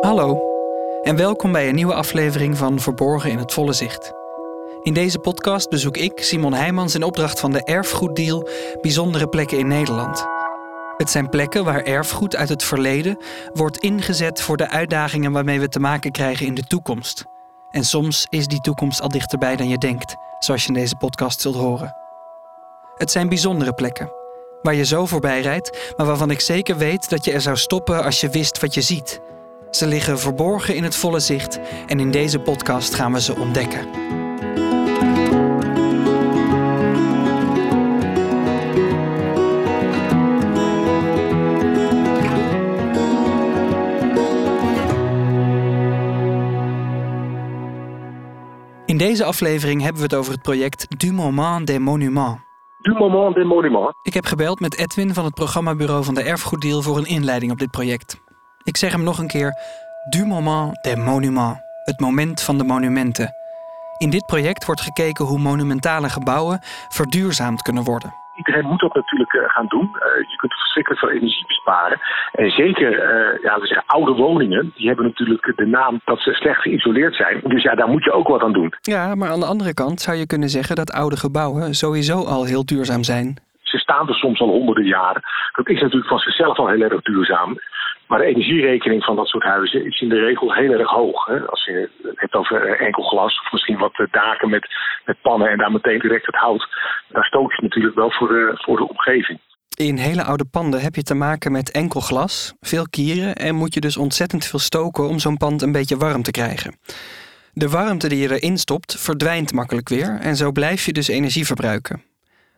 Hallo en welkom bij een nieuwe aflevering van Verborgen in het Volle Zicht. In deze podcast bezoek ik, Simon Heijmans, in opdracht van de Erfgoeddeal bijzondere plekken in Nederland. Het zijn plekken waar erfgoed uit het verleden wordt ingezet voor de uitdagingen waarmee we te maken krijgen in de toekomst. En soms is die toekomst al dichterbij dan je denkt, zoals je in deze podcast zult horen. Het zijn bijzondere plekken, waar je zo voorbij rijdt, maar waarvan ik zeker weet dat je er zou stoppen als je wist wat je ziet. Ze liggen verborgen in het volle zicht en in deze podcast gaan we ze ontdekken. In deze aflevering hebben we het over het project Du Moment des Monuments. Du moment des monuments. Ik heb gebeld met Edwin van het programmabureau van de Erfgoeddeal voor een inleiding op dit project. Ik zeg hem nog een keer: Du moment des monuments. Het moment van de monumenten. In dit project wordt gekeken hoe monumentale gebouwen verduurzaamd kunnen worden. Iedereen moet dat natuurlijk eh, gaan doen. Eh, je kunt verschrikkelijk veel energie besparen. En zeker, eh, ja, we zeggen, oude woningen, die hebben natuurlijk de naam dat ze slecht geïsoleerd zijn. Dus ja, daar moet je ook wat aan doen. Ja, maar aan de andere kant zou je kunnen zeggen dat oude gebouwen sowieso al heel duurzaam zijn. Ze staan er soms al honderden jaren. Dat is natuurlijk van zichzelf al heel erg duurzaam. Maar de energierekening van dat soort huizen is in de regel heel erg hoog. Hè? Als je het hebt over enkel glas of misschien wat daken met, met pannen en daar meteen direct het hout. Daar stoot je natuurlijk wel voor de, voor de omgeving. In hele oude panden heb je te maken met enkel glas, veel kieren en moet je dus ontzettend veel stoken om zo'n pand een beetje warm te krijgen. De warmte die je erin stopt verdwijnt makkelijk weer en zo blijf je dus energie verbruiken.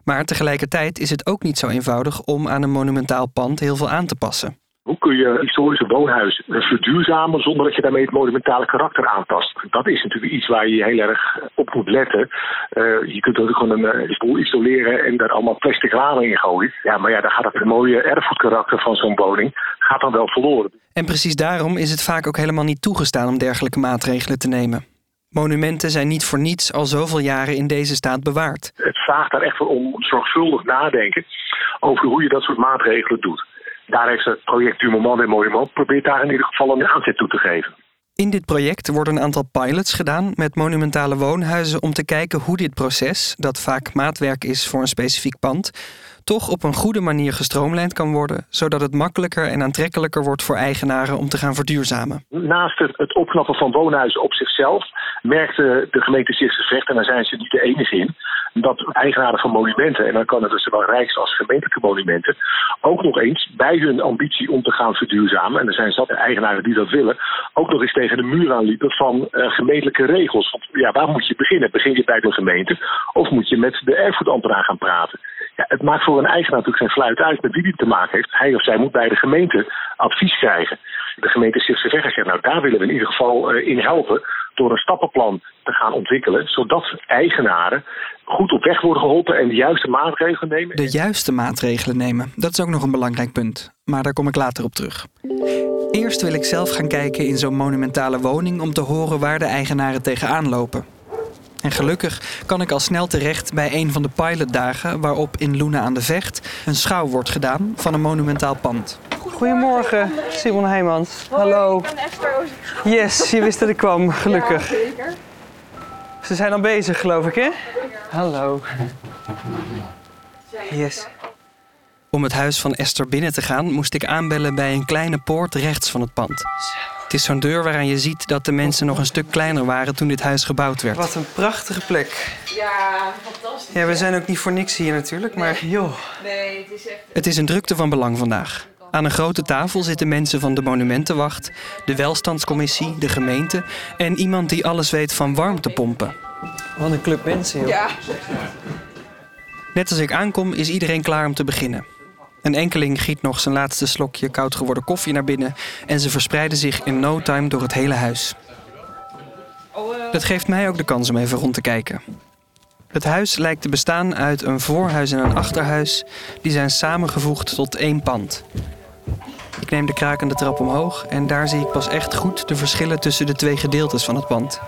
Maar tegelijkertijd is het ook niet zo eenvoudig om aan een monumentaal pand heel veel aan te passen. Hoe kun je historische woonhuizen verduurzamen zonder dat je daarmee het monumentale karakter aantast? Dat is natuurlijk iets waar je heel erg op moet letten. Uh, je kunt ook gewoon een uh, boel isoleren en daar allemaal plastic ramen in gooien. Ja, maar ja, dan gaat het mooie erfgoedkarakter van zo'n woning gaat dan wel verloren. En precies daarom is het vaak ook helemaal niet toegestaan om dergelijke maatregelen te nemen. Monumenten zijn niet voor niets al zoveel jaren in deze staat bewaard. Het vraagt daar echt voor om zorgvuldig nadenken over hoe je dat soort maatregelen doet daar heeft het project Du Moment des Monuments probeert daar in ieder geval een aanzet toe te geven. In dit project worden een aantal pilots gedaan met monumentale woonhuizen om te kijken hoe dit proces, dat vaak maatwerk is voor een specifiek pand, toch op een goede manier gestroomlijnd kan worden, zodat het makkelijker en aantrekkelijker wordt voor eigenaren om te gaan verduurzamen. Naast het opknappen van woonhuizen op zichzelf merkte de gemeente Zichtse en daar zijn ze niet de enige in, dat eigenaren van monumenten, en dan kan het dus zowel rijks- als gemeentelijke monumenten, ook nog eens bij hun ambitie om te gaan verduurzamen, en er zijn zat eigenaren die dat willen, ook nog eens tegen de muur aanliepen van uh, gemeentelijke regels. Ja, waar moet je beginnen? Begin je bij de gemeente of moet je met de erfgoedambtenaar gaan praten? Het maakt voor een eigenaar natuurlijk geen fluit uit met wie die te maken heeft. Hij of zij moet bij de gemeente advies krijgen. De gemeente Stichtse zegt, nou daar willen we in ieder geval uh, in helpen door een stappenplan te gaan ontwikkelen, zodat eigenaren goed op weg worden geholpen en de juiste maatregelen nemen. De juiste maatregelen nemen, dat is ook nog een belangrijk punt. Maar daar kom ik later op terug. Eerst wil ik zelf gaan kijken in zo'n monumentale woning om te horen waar de eigenaren tegenaan lopen. En gelukkig kan ik al snel terecht bij een van de pilotdagen waarop in Luna aan de Vecht een schouw wordt gedaan van een monumentaal pand. Goedemorgen, Simon Heijmans. Hallo. Ik ben Esther Yes, je wist dat ik kwam, gelukkig. Ja, zeker. Ze zijn al bezig, geloof ik, hè? Hallo. Yes. Om het huis van Esther binnen te gaan, moest ik aanbellen bij een kleine poort rechts van het pand. Het is zo'n deur waaraan je ziet dat de mensen nog een stuk kleiner waren toen dit huis gebouwd werd. Wat een prachtige plek. Ja, fantastisch. Ja, we zijn ook niet voor niks hier natuurlijk, maar joh. Nee, het is echt... Het is een drukte van belang vandaag. Aan een grote tafel zitten mensen van de Monumentenwacht, de Welstandscommissie, de gemeente en iemand die alles weet van warmtepompen. Wat een club mensen, joh. Ja. Net als ik aankom, is iedereen klaar om te beginnen. Een enkeling giet nog zijn laatste slokje koud geworden koffie naar binnen en ze verspreiden zich in no time door het hele huis. Dat geeft mij ook de kans om even rond te kijken. Het huis lijkt te bestaan uit een voorhuis en een achterhuis, die zijn samengevoegd tot één pand. Ik neem de krakende trap omhoog en daar zie ik pas echt goed de verschillen tussen de twee gedeeltes van het pand.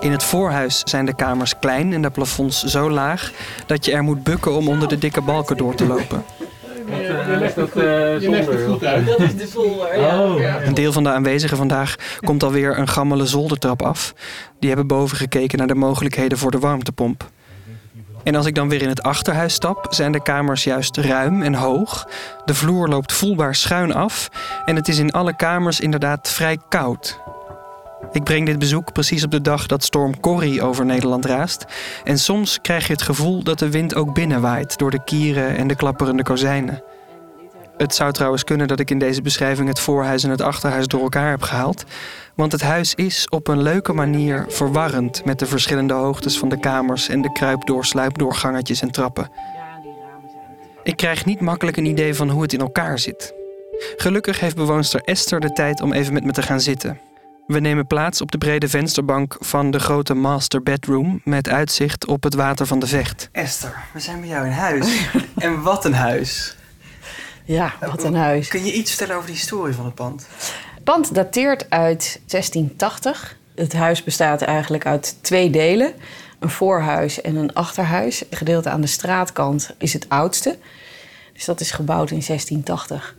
In het voorhuis zijn de kamers klein en de plafonds zo laag dat je er moet bukken om onder de dikke balken door te lopen. Je legt het, je legt het goed uit. Dat is de zolder. Oh. ja. Een deel van de aanwezigen vandaag komt alweer een gammele zoldertrap af. Die hebben boven gekeken naar de mogelijkheden voor de warmtepomp. En als ik dan weer in het achterhuis stap, zijn de kamers juist ruim en hoog. De vloer loopt voelbaar schuin af en het is in alle kamers inderdaad vrij koud. Ik breng dit bezoek precies op de dag dat storm Corrie over Nederland raast. En soms krijg je het gevoel dat de wind ook binnenwaait door de kieren en de klapperende kozijnen. Het zou trouwens kunnen dat ik in deze beschrijving het voorhuis en het achterhuis door elkaar heb gehaald. Want het huis is op een leuke manier verwarrend met de verschillende hoogtes van de kamers en de kruipdoorsluipdoorgangetjes en trappen. Ik krijg niet makkelijk een idee van hoe het in elkaar zit. Gelukkig heeft bewoonster Esther de tijd om even met me te gaan zitten. We nemen plaats op de brede vensterbank van de grote master bedroom met uitzicht op het water van de Vecht. Esther, we zijn bij jou in huis. en wat een huis. Ja, wat een huis. Kun je iets vertellen over de historie van het pand? Het pand dateert uit 1680. Het huis bestaat eigenlijk uit twee delen. Een voorhuis en een achterhuis. Het gedeelte aan de straatkant is het oudste. Dus dat is gebouwd in 1680.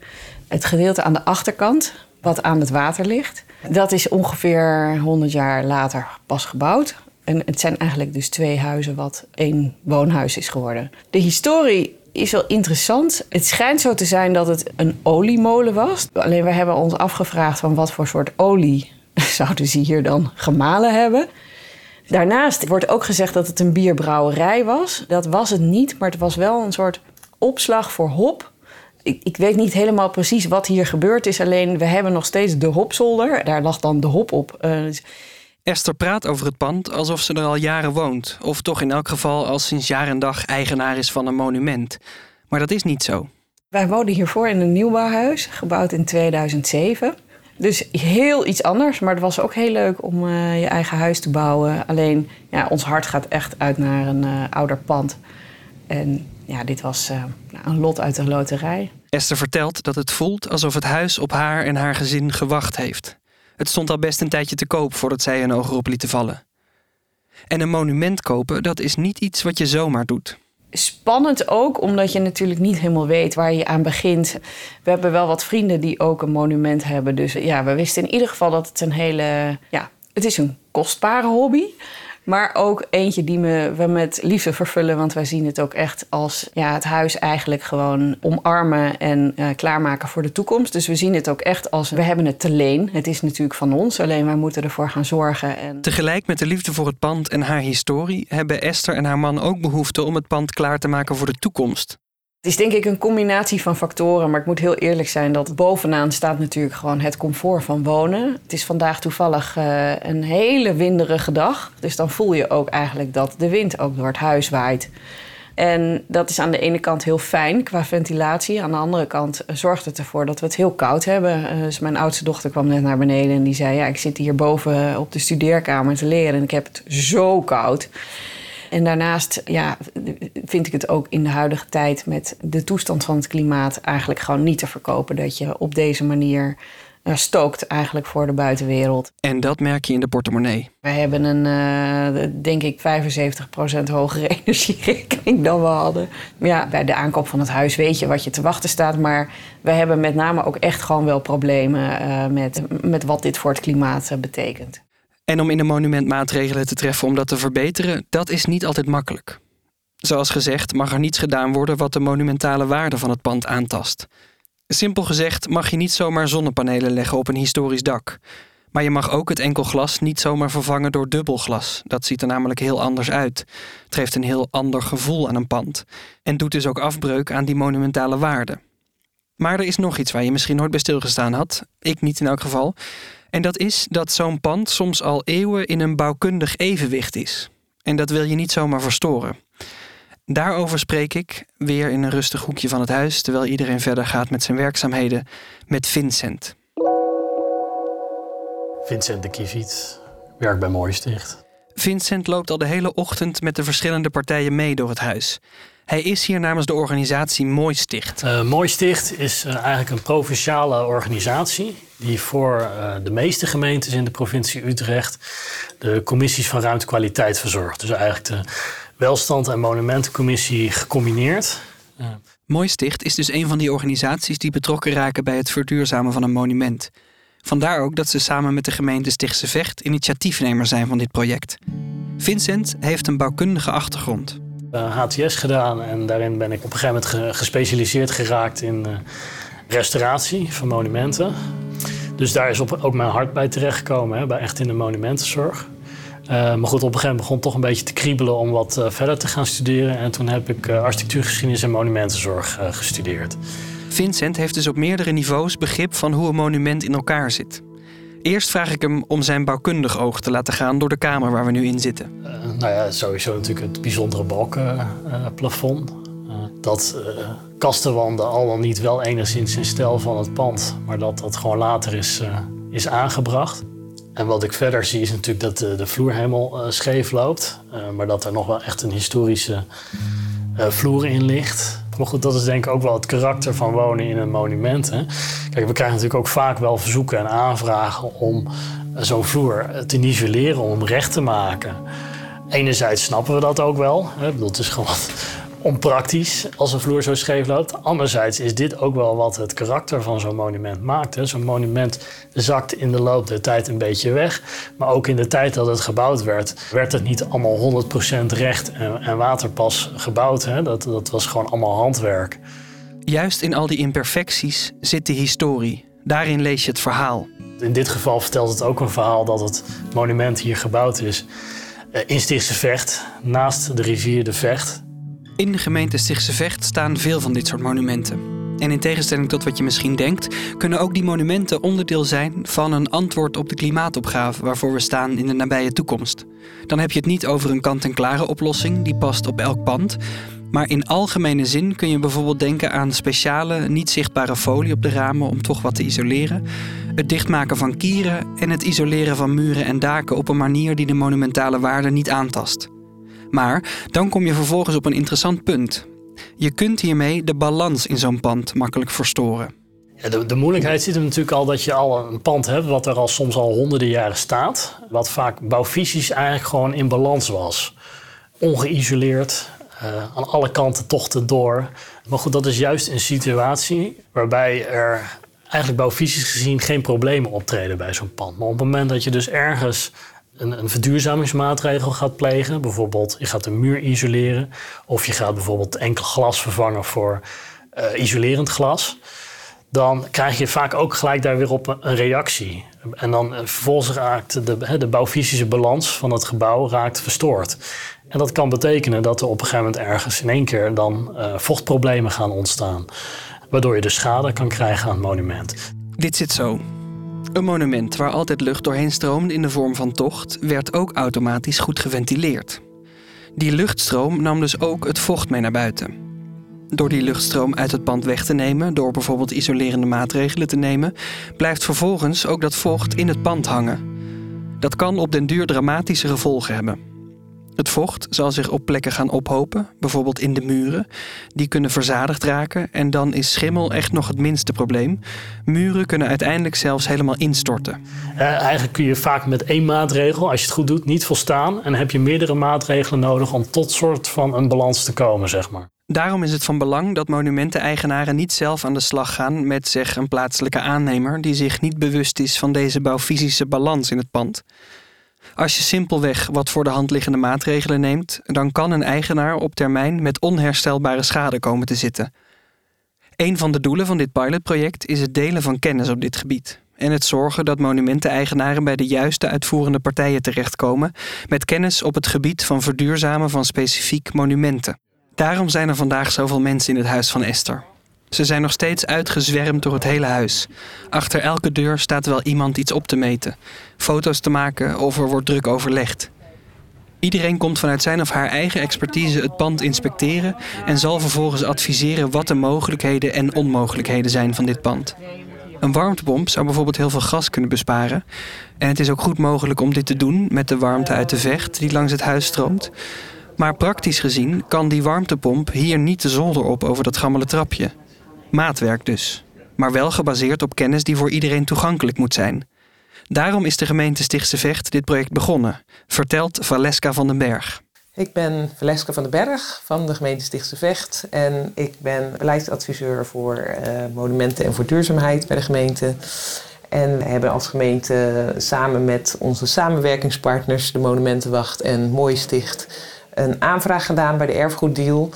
Het gedeelte aan de achterkant, wat aan het water ligt... dat is ongeveer 100 jaar later pas gebouwd. En het zijn eigenlijk dus twee huizen wat één woonhuis is geworden. De historie is wel interessant. Het schijnt zo te zijn dat het een oliemolen was. Alleen we hebben ons afgevraagd van wat voor soort olie zouden ze hier dan gemalen hebben. Daarnaast wordt ook gezegd dat het een bierbrouwerij was. Dat was het niet, maar het was wel een soort opslag voor hop. Ik, ik weet niet helemaal precies wat hier gebeurd is. Alleen we hebben nog steeds de hopzolder. Daar lag dan de hop op. Uh, Esther praat over het pand alsof ze er al jaren woont, of toch in elk geval al sinds jaar en dag eigenaar is van een monument. Maar dat is niet zo. Wij woonden hiervoor in een nieuwbouwhuis, gebouwd in 2007. Dus heel iets anders, maar het was ook heel leuk om uh, je eigen huis te bouwen. Alleen, ja, ons hart gaat echt uit naar een uh, ouder pand. En ja, dit was uh, een lot uit de loterij. Esther vertelt dat het voelt alsof het huis op haar en haar gezin gewacht heeft. Het stond al best een tijdje te koop voordat zij een oog erop lieten vallen. En een monument kopen, dat is niet iets wat je zomaar doet. Spannend ook, omdat je natuurlijk niet helemaal weet waar je aan begint. We hebben wel wat vrienden die ook een monument hebben. Dus ja, we wisten in ieder geval dat het een hele. Ja, het is een kostbare hobby. Maar ook eentje die me, we met liefde vervullen. Want wij zien het ook echt als ja, het huis eigenlijk gewoon omarmen en uh, klaarmaken voor de toekomst. Dus we zien het ook echt als we hebben het te leen. Het is natuurlijk van ons, alleen wij moeten ervoor gaan zorgen. En... Tegelijk met de liefde voor het pand en haar historie hebben Esther en haar man ook behoefte om het pand klaar te maken voor de toekomst. Het is denk ik een combinatie van factoren, maar ik moet heel eerlijk zijn dat bovenaan staat natuurlijk gewoon het comfort van wonen. Het is vandaag toevallig uh, een hele winderige dag, dus dan voel je ook eigenlijk dat de wind ook door het huis waait. En dat is aan de ene kant heel fijn qua ventilatie. Aan de andere kant zorgt het ervoor dat we het heel koud hebben. Uh, dus mijn oudste dochter kwam net naar beneden en die zei: Ja, ik zit hier boven op de studeerkamer te leren en ik heb het zo koud. En daarnaast ja, vind ik het ook in de huidige tijd met de toestand van het klimaat eigenlijk gewoon niet te verkopen dat je op deze manier uh, stookt eigenlijk voor de buitenwereld. En dat merk je in de portemonnee. Wij hebben een, uh, denk ik, 75% hogere energierekening dan we hadden. Ja, bij de aankoop van het huis weet je wat je te wachten staat. Maar we hebben met name ook echt gewoon wel problemen uh, met, met wat dit voor het klimaat betekent. En om in een monument maatregelen te treffen om dat te verbeteren, dat is niet altijd makkelijk. Zoals gezegd mag er niets gedaan worden wat de monumentale waarde van het pand aantast. Simpel gezegd mag je niet zomaar zonnepanelen leggen op een historisch dak. Maar je mag ook het enkel glas niet zomaar vervangen door dubbelglas. Dat ziet er namelijk heel anders uit. Het geeft een heel ander gevoel aan een pand. En doet dus ook afbreuk aan die monumentale waarde. Maar er is nog iets waar je misschien nooit bij stilgestaan had. Ik niet in elk geval. En dat is dat zo'n pand soms al eeuwen in een bouwkundig evenwicht is. En dat wil je niet zomaar verstoren. Daarover spreek ik, weer in een rustig hoekje van het huis, terwijl iedereen verder gaat met zijn werkzaamheden, met Vincent. Vincent de Kieviet, werk bij Mooisticht. Vincent loopt al de hele ochtend met de verschillende partijen mee door het huis. Hij is hier namens de organisatie Mooi Sticht. Uh, Mooi Sticht is uh, eigenlijk een provinciale organisatie die voor uh, de meeste gemeentes in de provincie Utrecht de commissies van ruimtekwaliteit verzorgt. Dus eigenlijk de welstand- en monumentencommissie gecombineerd. Mooi Sticht is dus een van die organisaties die betrokken raken bij het verduurzamen van een monument. Vandaar ook dat ze samen met de gemeente Stichtse Vecht initiatiefnemer zijn van dit project. Vincent heeft een bouwkundige achtergrond. HTS eh, gedaan en daarin ben ik op een gegeven moment gespecialiseerd geraakt in uh, restauratie van monumenten. Dus daar is ook mijn hart bij terechtgekomen, hè, bij echt in de monumentenzorg. Uh, maar goed, op een gegeven moment begon toch een beetje te kriebelen om wat verder te gaan studeren. En toen heb ik architectuurgeschiedenis en monumentenzorg gestudeerd. Vincent heeft dus op meerdere niveaus begrip van hoe een monument in elkaar zit. Eerst vraag ik hem om zijn bouwkundig oog te laten gaan door de kamer waar we nu in zitten. nou ja, sowieso natuurlijk het bijzondere balkenplafond. dat kastenwanden al dan niet wel enigszins in stijl van het pand, maar dat dat gewoon later is, is aangebracht. En wat ik verder zie is natuurlijk dat de, de vloer helemaal scheef loopt. Maar dat er nog wel echt een historische vloer in ligt. Maar goed, dat is denk ik ook wel het karakter van wonen in een monument. Hè? Kijk, we krijgen natuurlijk ook vaak wel verzoeken en aanvragen om zo'n vloer te nivelleren, om recht te maken. Enerzijds snappen we dat ook wel. Hè? Is gewoon onpraktisch als een vloer zo scheef loopt. Anderzijds is dit ook wel wat het karakter van zo'n monument maakt. Zo'n monument zakt in de loop der tijd een beetje weg. Maar ook in de tijd dat het gebouwd werd, werd het niet allemaal 100% recht en, en waterpas gebouwd. Hè? Dat, dat was gewoon allemaal handwerk. Juist in al die imperfecties zit de historie. Daarin lees je het verhaal. In dit geval vertelt het ook een verhaal dat het monument hier gebouwd is eh, in Stichtse Vecht, naast de rivier de Vecht. In de gemeente Stichtse Vecht staan veel van dit soort monumenten. En in tegenstelling tot wat je misschien denkt, kunnen ook die monumenten onderdeel zijn van een antwoord op de klimaatopgave waarvoor we staan in de nabije toekomst. Dan heb je het niet over een kant-en-klare oplossing die past op elk pand. Maar in algemene zin kun je bijvoorbeeld denken aan speciale, niet zichtbare folie op de ramen om toch wat te isoleren, het dichtmaken van kieren en het isoleren van muren en daken op een manier die de monumentale waarde niet aantast. Maar dan kom je vervolgens op een interessant punt. Je kunt hiermee de balans in zo'n pand makkelijk verstoren. De, de, moeilijkheid zit er natuurlijk al dat je al een pand hebt wat er al soms al honderden jaren staat. Wat vaak bouwfysisch eigenlijk gewoon in balans was. Ongeïsoleerd, uh, aan alle kanten tochten door. Maar goed, dat is juist een situatie waarbij er eigenlijk bouwfysisch gezien geen problemen optreden bij zo'n pand. Maar op het moment dat je dus ergens een, een, verduurzamingsmaatregel gaat plegen. Bijvoorbeeld, je gaat een muur isoleren. Of je gaat bijvoorbeeld enkel glas vervangen voor uh, isolerend glas. Dan krijg je vaak ook gelijk daar weer op een, reactie. En dan uh, vervolgens raakt de, de bouwfysische balans van het gebouw raakt verstoord. En dat kan betekenen dat er op een gegeven moment ergens in één keer dan uh, vochtproblemen gaan ontstaan. Waardoor je de schade kan krijgen aan het monument. Dit zit zo. Een monument waar altijd lucht doorheen stroomde in de vorm van tocht, werd ook automatisch goed geventileerd. Die luchtstroom nam dus ook het vocht mee naar buiten. Door die luchtstroom uit het pand weg te nemen, door bijvoorbeeld isolerende maatregelen te nemen, blijft vervolgens ook dat vocht in het pand hangen. Dat kan op den duur dramatische gevolgen hebben. Het vocht zal zich op plekken gaan ophopen, bijvoorbeeld in de muren. Die kunnen verzadigd raken en dan is schimmel echt nog het minste probleem. Muren kunnen uiteindelijk zelfs helemaal instorten. Uh, eigenlijk kun je vaak met één maatregel, als je het goed doet, niet volstaan. En heb je meerdere maatregelen nodig om tot soort van een balans te komen, zeg maar. Daarom is het van belang dat monumenteneigenaren niet zelf aan de slag gaan met zeg een plaatselijke aannemer die zich niet bewust is van deze bouwfysische balans in het pand. Als je simpelweg wat voor de hand liggende maatregelen neemt, dan kan een eigenaar op termijn met onherstelbare schade komen te zitten. Een van de doelen van dit pilotproject is het delen van kennis op dit gebied en het zorgen dat monumenteneigenaren bij de juiste uitvoerende partijen terechtkomen met kennis op het gebied van verduurzamen van specifiek monumenten. Daarom zijn er vandaag zoveel mensen in het huis van Esther. Ze zijn nog steeds uitgezwermd door het hele huis. Achter elke deur staat wel iemand iets op te meten, foto's te maken of er wordt druk overlegd. Iedereen komt vanuit zijn of haar eigen expertise het pand inspecteren en zal vervolgens adviseren wat de mogelijkheden en onmogelijkheden zijn van dit pand. Een warmtepomp zou bijvoorbeeld heel veel gas kunnen besparen. En het is ook goed mogelijk om dit te doen met de warmte uit de vecht die langs het huis stroomt. Maar praktisch gezien kan die warmtepomp hier niet de zolder op over dat gammele trapje. Maatwerk dus, maar wel gebaseerd op kennis die voor iedereen toegankelijk moet zijn. Daarom is de gemeente Stichtse Vecht dit project begonnen, vertelt Valeska van den Berg. Ik ben Valeska van den Berg van de gemeente Stichtse Vecht. En ik ben beleidsadviseur voor uh, monumenten en voor duurzaamheid bij de gemeente. En we hebben als gemeente samen met onze samenwerkingspartners, de Monumentenwacht en Mooi Sticht, een aanvraag gedaan bij de Erfgoeddeal.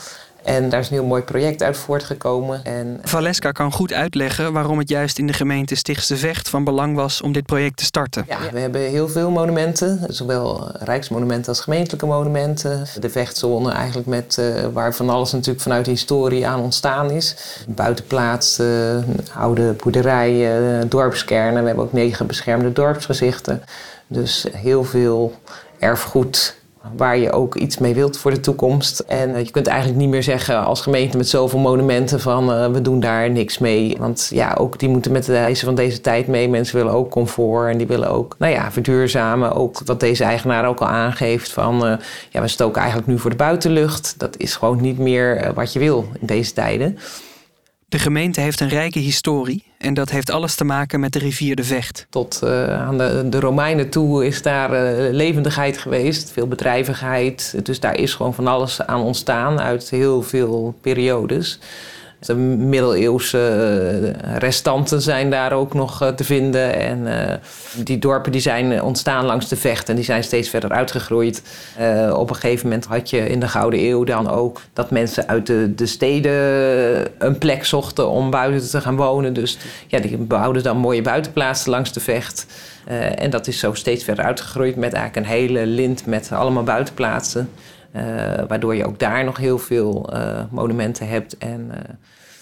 En daar is een heel mooi project uit voortgekomen. En... Valeska kan goed uitleggen waarom het juist in de gemeente Stichtse Vecht van belang was om dit project te starten. Ja, we hebben heel veel monumenten, zowel rijksmonumenten als gemeentelijke monumenten. De Vechtzone eigenlijk met, uh, waar van alles natuurlijk vanuit de historie aan ontstaan is. Buitenplaatsen, oude boerderijen, dorpskernen. We hebben ook negen beschermde dorpsgezichten. Dus heel veel erfgoed waar je ook iets mee wilt voor de toekomst. En eh, je kunt eigenlijk niet meer zeggen als gemeente met zoveel monumenten van uh, we doen daar niks mee. Want ja, ook die moeten met de eisen van deze tijd mee. Mensen willen ook comfort en die willen ook nou ja, verduurzamen. Ook wat deze eigenaar ook al aangeeft van uh, ja, we stoken eigenlijk nu voor de buitenlucht. Dat is gewoon niet meer wat je wil in deze tijden. De gemeente heeft een rijke historie en dat heeft alles te maken met de rivier de Vecht. Tot uh, aan de, de, Romeinen toe is daar uh, levendigheid geweest, veel bedrijvigheid. Dus daar is gewoon van alles aan ontstaan uit heel veel periodes. De middeleeuwse eh, restanten zijn daar ook nog eh, te vinden. En eh, die dorpen die zijn ontstaan langs de vecht en die zijn steeds verder uitgegroeid. op een gegeven moment had je in de Gouden Eeuw dan ook dat mensen uit de, de steden een plek zochten om buiten te gaan wonen. Dus ja, die bouwden dan mooie buitenplaatsen langs de vecht. en dat is zo steeds verder uitgegroeid met eigenlijk een hele lint met allemaal buitenplaatsen. Uh, waardoor je ook daar nog heel veel uh, monumenten hebt. En, uh...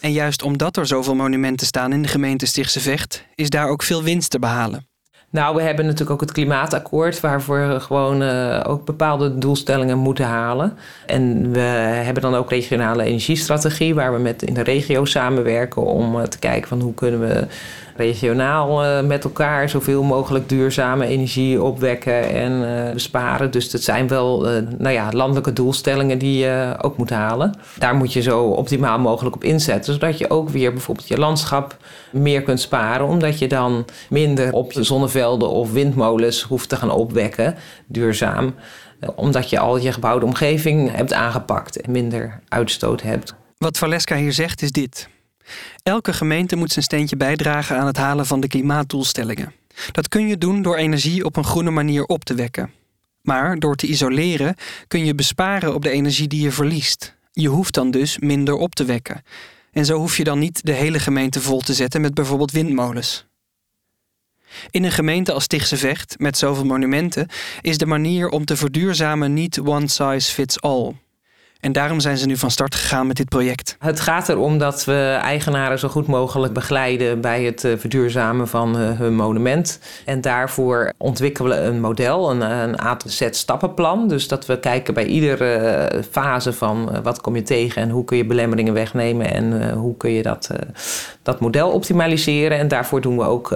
en juist omdat er zoveel monumenten staan in de gemeente Stichtse Vecht, is daar ook veel winst te behalen. Nou, we hebben natuurlijk ook het klimaatakkoord, waarvoor we gewoon uh, ook bepaalde doelstellingen moeten halen. En we hebben dan ook regionale energiestrategie, waar we met in de regio samenwerken om uh, te kijken van hoe kunnen we regionaal uh, met elkaar zoveel mogelijk duurzame energie opwekken en besparen. Dus dat zijn wel nou ja, landelijke doelstellingen die je ook moet halen. Daar moet je zo optimaal mogelijk op inzetten, zodat je ook weer bijvoorbeeld je landschap meer kunt sparen, omdat je dan minder op je zonneveld of windmolens hoeft te gaan opwekken, duurzaam. Eh, omdat je al je gebouwde omgeving hebt aangepakt en minder uitstoot hebt. Wat Valeska hier zegt is dit. Elke gemeente moet zijn steentje bijdragen aan het halen van de klimaatdoelstellingen. Dat kun je doen door energie op een groene manier op te wekken. Maar door te isoleren kun je besparen op de energie die je verliest. Je hoeft dan dus minder op te wekken. En zo hoef je dan niet de hele gemeente vol te zetten met bijvoorbeeld windmolens. In een gemeente als Stichtse Vecht, met zoveel monumenten, is de manier om te verduurzamen niet one size fits all. En daarom zijn ze nu van start gegaan met dit project. Het gaat erom dat we eigenaren zo goed mogelijk begeleiden bij het eh, verduurzamen van eh, hun monument. En daarvoor ontwikkelen we een model, een, een A-Z-stappenplan. Dus dat we kijken bij iedere eh, fase van wat kom je tegen en hoe kun je belemmeringen wegnemen en hoe kun je dat, dat model optimaliseren. En daarvoor doen we ook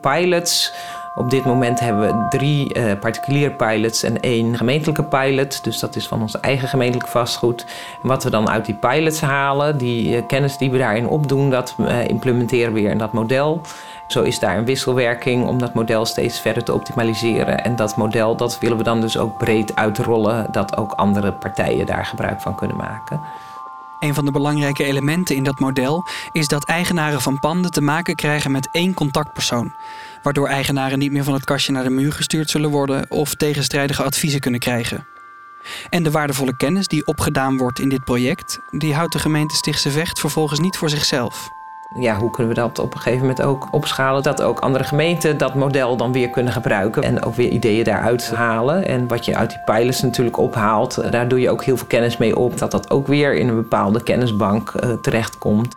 pilots op dit moment hebben we drie uh, particuliere pilots en één gemeentelijke pilot. Dus dat is van ons eigen gemeentelijk vastgoed. Wat we dan uit die pilots halen, die uh, kennis die we daarin opdoen, dat uh, implementeren we weer in dat model. Zo is daar een wisselwerking om dat model steeds verder te optimaliseren. En dat model dat willen we dan dus ook breed uitrollen, dat ook andere partijen daar gebruik van kunnen maken. Een van de belangrijke elementen in dat model is dat eigenaren van panden te maken krijgen met één contactpersoon waardoor eigenaren niet meer van het kastje naar de muur gestuurd zullen worden of tegenstrijdige adviezen kunnen krijgen. En de waardevolle kennis die opgedaan wordt in dit project, die houdt de gemeente Stichtse Vecht vervolgens niet voor zichzelf. Ja, hoe kunnen we dat op een gegeven moment ook opschalen? Dat ook andere gemeenten dat model dan weer kunnen gebruiken. En ook weer ideeën daaruit halen. En wat je uit die pilots natuurlijk ophaalt, daar doe je ook heel veel kennis mee op. Dat dat ook weer in een bepaalde kennisbank uh, terechtkomt.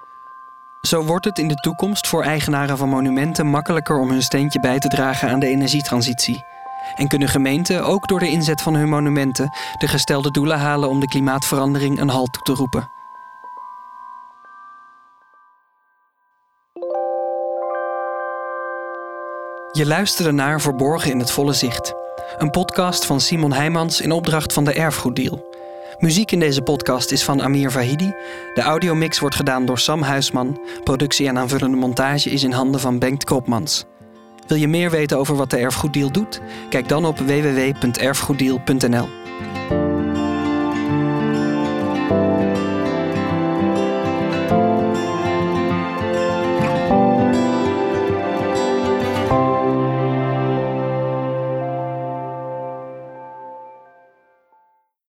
Zo wordt het in de toekomst voor eigenaren van monumenten makkelijker om hun steentje bij te dragen aan de energietransitie. En kunnen gemeenten ook door de inzet van hun monumenten de gestelde doelen halen om de klimaatverandering een halt toe te roepen. Je luisterde naar Verborgen in het Volle Zicht, een podcast van Simon Heijmans in opdracht van de Erfgoeddeal. Muziek in deze podcast is van Amir Vahidi. De audiomix wordt gedaan door Sam Huisman. Productie en aanvullende montage is in handen van Bengt Kropmans. Wil je meer weten over wat de Erfgoeddeal doet? Kijk dan op www.erfgoeddeal.nl.